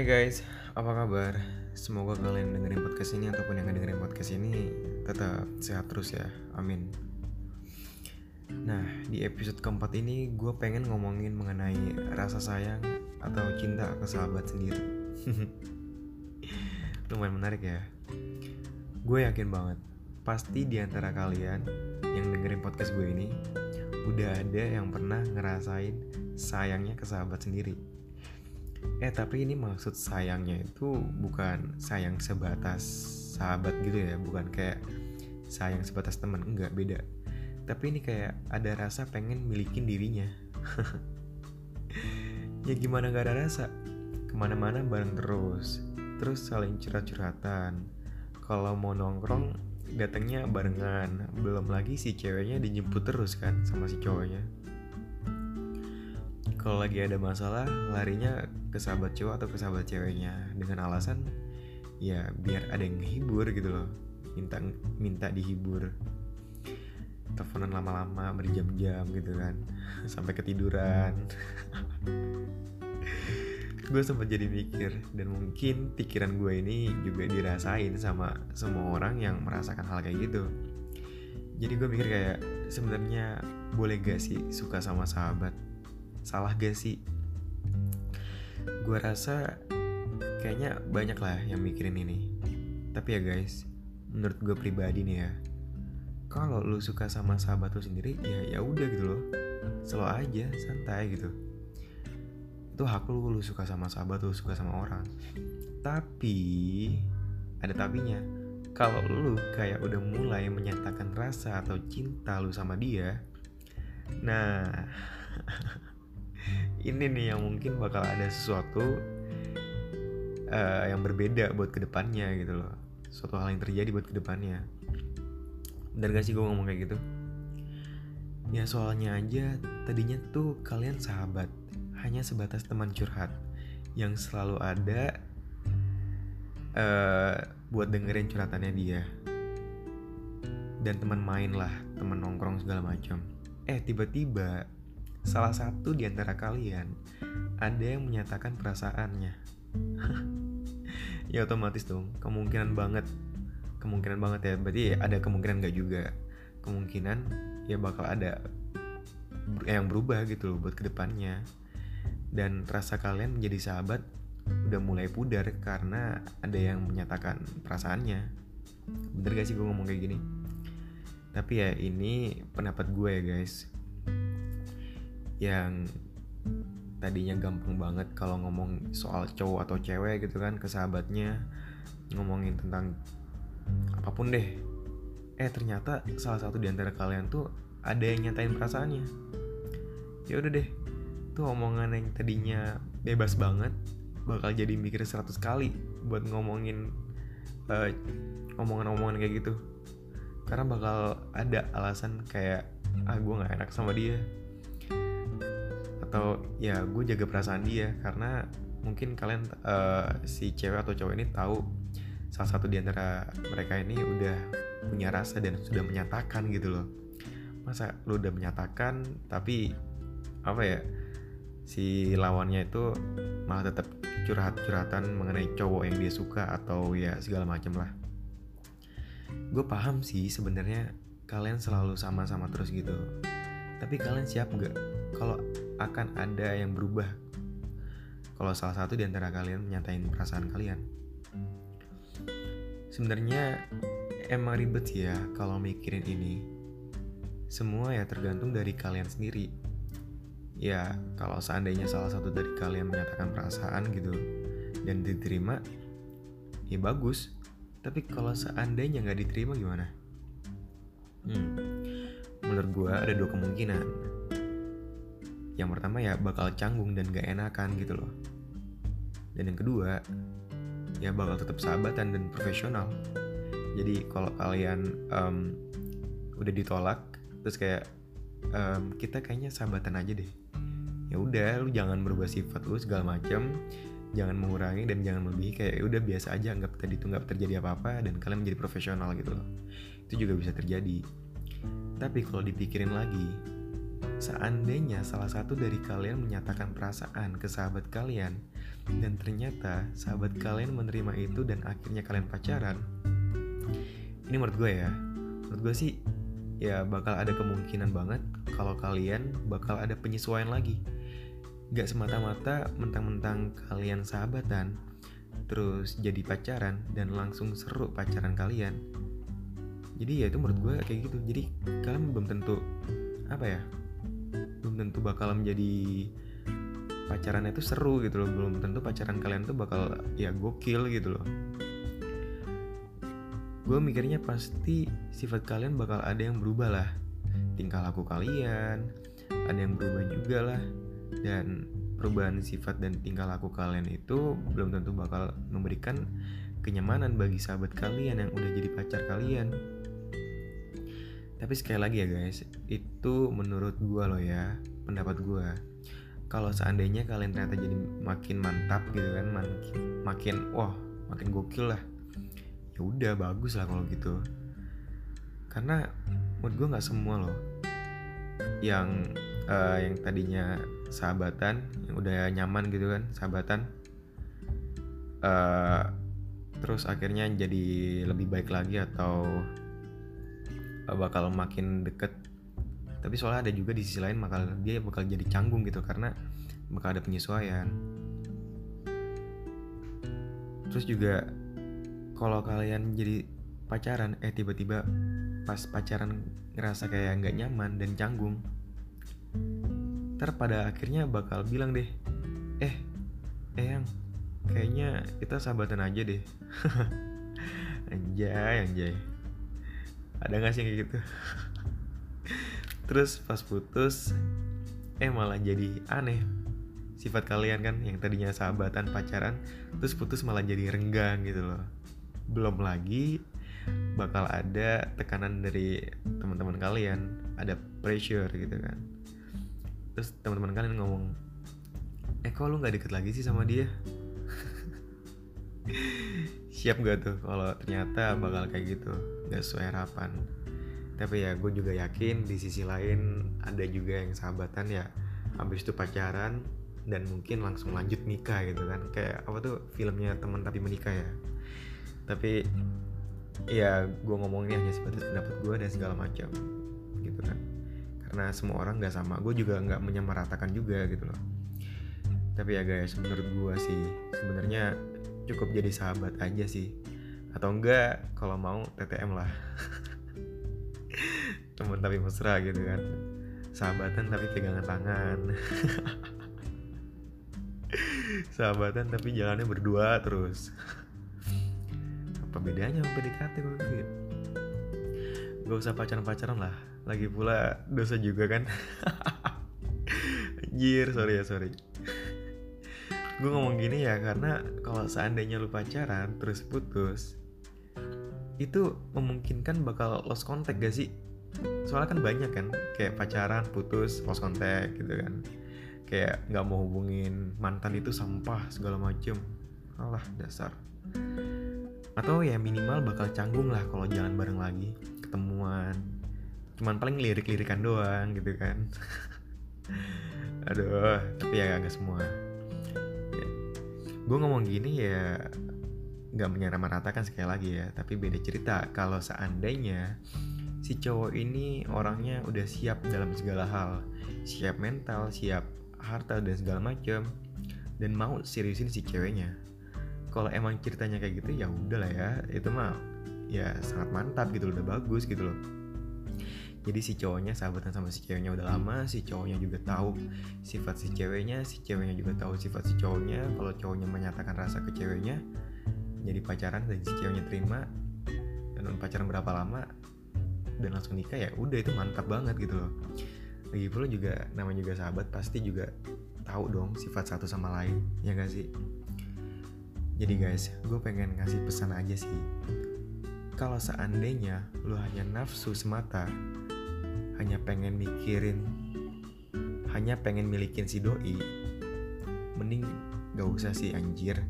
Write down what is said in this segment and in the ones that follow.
Hai guys, apa kabar? Semoga kalian dengerin podcast ini ataupun yang dengerin podcast ini tetap sehat terus ya, amin. Nah, di episode keempat ini gue pengen ngomongin mengenai rasa sayang atau cinta ke sahabat sendiri. Lumayan menarik ya. Gue yakin banget, pasti di antara kalian yang dengerin podcast gue ini udah ada yang pernah ngerasain sayangnya ke sahabat sendiri Eh tapi ini maksud sayangnya itu bukan sayang sebatas sahabat gitu ya, bukan kayak sayang sebatas teman, enggak beda. Tapi ini kayak ada rasa pengen milikin dirinya. ya gimana gak ada rasa? Ke mana-mana bareng terus, terus saling curhat-curhatan. Kalau mau nongkrong datangnya barengan, belum lagi si ceweknya dijemput terus kan sama si cowoknya kalau lagi ada masalah larinya ke sahabat cowok atau ke sahabat ceweknya. Dengan alasan ya biar ada yang menghibur gitu loh. Minta minta dihibur. Teleponan lama-lama berjam-jam gitu kan. Sampai ketiduran. Gue sempat jadi mikir dan mungkin pikiran gue ini juga dirasain sama semua orang yang merasakan hal kayak gitu. Jadi gue mikir kayak sebenarnya boleh gak sih suka sama sahabat salah gak sih? Gue rasa kayaknya banyak lah yang mikirin ini. Tapi ya guys menurut gue pribadi nih ya kalau lu suka sama sahabat lu sendiri ya ya udah gitu loh. Slow aja santai gitu. Itu hak lu lu suka sama sahabat lu suka sama orang. Tapi ada tapinya kalau lu kayak udah mulai menyatakan rasa atau cinta lu sama dia nah ini nih yang mungkin bakal ada sesuatu uh, yang berbeda buat ke depannya gitu loh. Suatu hal yang terjadi buat ke depannya. Dan gak sih gue ngomong kayak gitu? Ya soalnya aja tadinya tuh kalian sahabat hanya sebatas teman curhat yang selalu ada uh, buat dengerin curhatannya dia. Dan teman main lah teman nongkrong segala macam. Eh tiba-tiba salah satu di antara kalian ada yang menyatakan perasaannya. ya otomatis dong, kemungkinan banget, kemungkinan banget ya, berarti ya ada kemungkinan gak juga, kemungkinan ya bakal ada yang berubah gitu loh buat ke depannya. Dan rasa kalian menjadi sahabat udah mulai pudar karena ada yang menyatakan perasaannya. Bener gak sih gue ngomong kayak gini? Tapi ya ini pendapat gue ya guys yang tadinya gampang banget kalau ngomong soal cowok atau cewek gitu kan ke sahabatnya ngomongin tentang apa pun deh. Eh ternyata salah satu di antara kalian tuh ada yang nyatain perasaannya. Ya udah deh tuh omongan yang tadinya bebas banget bakal jadi mikir 100 kali buat ngomongin uh, omongan-omongan kayak gitu. Karena bakal ada alasan kayak ah gue nggak enak sama dia atau ya gue jaga perasaan dia karena mungkin kalian uh, si cewek atau cowok ini tahu salah satu di antara mereka ini udah punya rasa dan sudah menyatakan gitu loh. Masa lu udah menyatakan tapi apa ya si lawannya itu malah tetap curhat-curhatan mengenai cowok yang dia suka atau ya segala macam lah. Gue paham sih sebenarnya kalian selalu sama-sama terus gitu. Tapi kalian siap nggak? Kalau akan ada yang berubah kalau salah satu di antara kalian menyatain perasaan kalian. Sebenarnya emang ribet ya kalau mikirin ini. Semua ya tergantung dari kalian sendiri. Ya, kalau seandainya salah satu dari kalian menyatakan perasaan gitu dan diterima, ya bagus. Tapi kalau seandainya nggak diterima gimana? Hmm, menurut gue ada dua kemungkinan yang pertama ya bakal canggung dan gak enakan gitu loh. Dan yang kedua ya bakal tetap sahabatan dan profesional. Jadi kalau kalian um, udah ditolak terus kayak um, kita kayaknya sahabatan aja deh. Ya udah lu jangan berubah sifat lu segala macam jangan mengurangi dan jangan lebih kayak ya udah biasa aja anggap tadi itu nggak terjadi apa-apa dan kalian menjadi profesional gitu loh. Itu juga bisa terjadi. Tapi kalau dipikirin lagi seandainya salah satu dari kalian menyatakan perasaan ke sahabat kalian dan ternyata sahabat kalian menerima itu dan akhirnya kalian pacaran ini menurut gue ya menurut gue sih ya bakal ada kemungkinan banget kalau kalian bakal ada penyesuaian lagi. Gak semata-mata mentang-mentang kalian sahabatan terus jadi pacaran dan langsung seru pacaran kalian. Jadi ya itu menurut gue kayak gitu. Jadi kalian belum tentu apa ya belum tentu bakal menjadi pacaran itu seru gitu loh. Belum tentu pacaran kalian tuh bakal ya gokil gitu loh. Gue mikirnya pasti sifat kalian bakal ada yang berubah lah. Tingkah laku kalian ada yang berubah juga lah. Dan perubahan sifat dan tingkah laku kalian itu belum tentu bakal memberikan kenyamanan bagi sahabat kalian yang udah jadi pacar kalian tapi sekali lagi ya guys itu menurut gue loh ya pendapat gue kalau seandainya kalian ternyata jadi makin mantap gitu kan makin makin wah makin gokil lah ya udah bagus lah kalau gitu. Karena menurut gue nggak semua loh yang uh, yang tadinya sahabatan yang udah nyaman gitu kan sahabatan uh, terus akhirnya jadi lebih baik lagi atau bakal makin deket. Tapi soalnya ada juga di sisi lain bakal dia bakal jadi canggung gitu karena bakal ada penyesuaian. Terus juga kalau kalian jadi pacaran eh tiba-tiba pas pacaran ngerasa kayak nggak nyaman dan canggung ntar pada akhirnya bakal bilang deh eh eyang kayaknya kita sahabatan aja deh. Anjay anjay ada gak sih kayak gitu? Terus pas putus eh malah jadi aneh sifat kalian kan yang tadinya sahabatan pacaran terus putus malah jadi renggang gitu loh. Belum lagi bakal ada tekanan dari teman-teman kalian ada pressure gitu kan. Terus teman-teman kalian ngomong eh kok lu nggak deket lagi sih sama dia? Siap gak tuh kalau ternyata bakal kayak gitu nggak sesuai harapan tapi ya gue juga yakin di sisi lain ada juga yang sahabatan ya habis itu pacaran dan mungkin langsung lanjut nikah gitu kan. Kayak apa tuh filmnya teman tapi menikah ya. Tapi ya gue ngomongnya hanya sebatas pendapat gue dan segala macam gitu kan. Karena semua orang nggak sama gue juga nggak menyamaratakan juga gitu loh. Tapi ya guys menurut gue sih sebenarnya cukup jadi sahabat aja sih atau enggak kalau mau TTM lah. Temen tapi mesra gitu kan. Sahabatan tapi pegangan tangan. Sahabatan tapi jalannya berdua terus. Apa bedanya sama PDKT kalau gitu? Gak usah pacaran-pacaran lah. Lagi pula dosa juga kan. Anjir sorry ya sorry. Gue ngomong gini ya karena kalau seandainya lu pacaran terus putus itu memungkinkan bakal lost contact gak sih? Soalnya kan banyak kan kayak pacaran putus lost contact gitu kan. Kayak nggak mau hubungin mantan itu sampah segala macem. Alah dasar. Atau ya minimal bakal canggung lah kalau jalan bareng lagi ketemuan. Cuman paling lirik-lirikan doang gitu kan. Aduh tapi ya gak semua. Gue ngomong gini ya nggak menyamaratakan sekali lagi ya tapi beda cerita. Kalau seandainya si cowok ini orangnya udah siap dalam segala hal siap mental siap harta dan segala macam dan mau seriusin si ceweknya kalau emang ceritanya kayak gitu ya udah lah ya. Itu mah ya sangat mantap gitu loh udah bagus gitu loh. Jadi si cowoknya sahabatan sama si ceweknya udah lama si cowoknya juga tahu sifat si ceweknya si ceweknya juga tahu sifat si cowoknya. Kalau cowoknya menyatakan rasa ke ceweknya jadi pacaran dan si ceweknya terima dan pacaran berapa lama dan langsung nikah ya udah itu mantap banget gitu loh. Lagi pula juga namanya juga sahabat pasti juga tahu dong sifat satu sama lain ya gak sih? Jadi guys gue pengen ngasih pesan aja sih. Kalau seandainya lu hanya nafsu semata hanya pengen mikirin hanya pengen milikin si doi mending gak usah sih anjir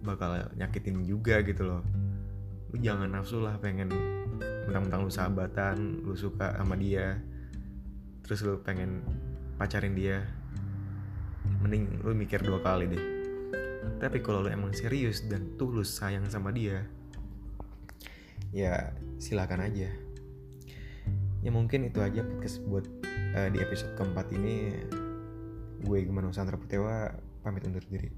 bakal nyakitin juga gitu loh. Lu jangan nafsu lah pengen mentang-mentang lu sahabatan lu suka sama dia terus lu pengen pacarin dia. Mending lu mikir dua kali deh. Tapi kalau lu emang serius dan tulus sayang sama dia ya silakan aja. Ya mungkin itu aja podcast buat uh, di episode keempat ini. Gue Gema Nusantara Putewa pamit undur diri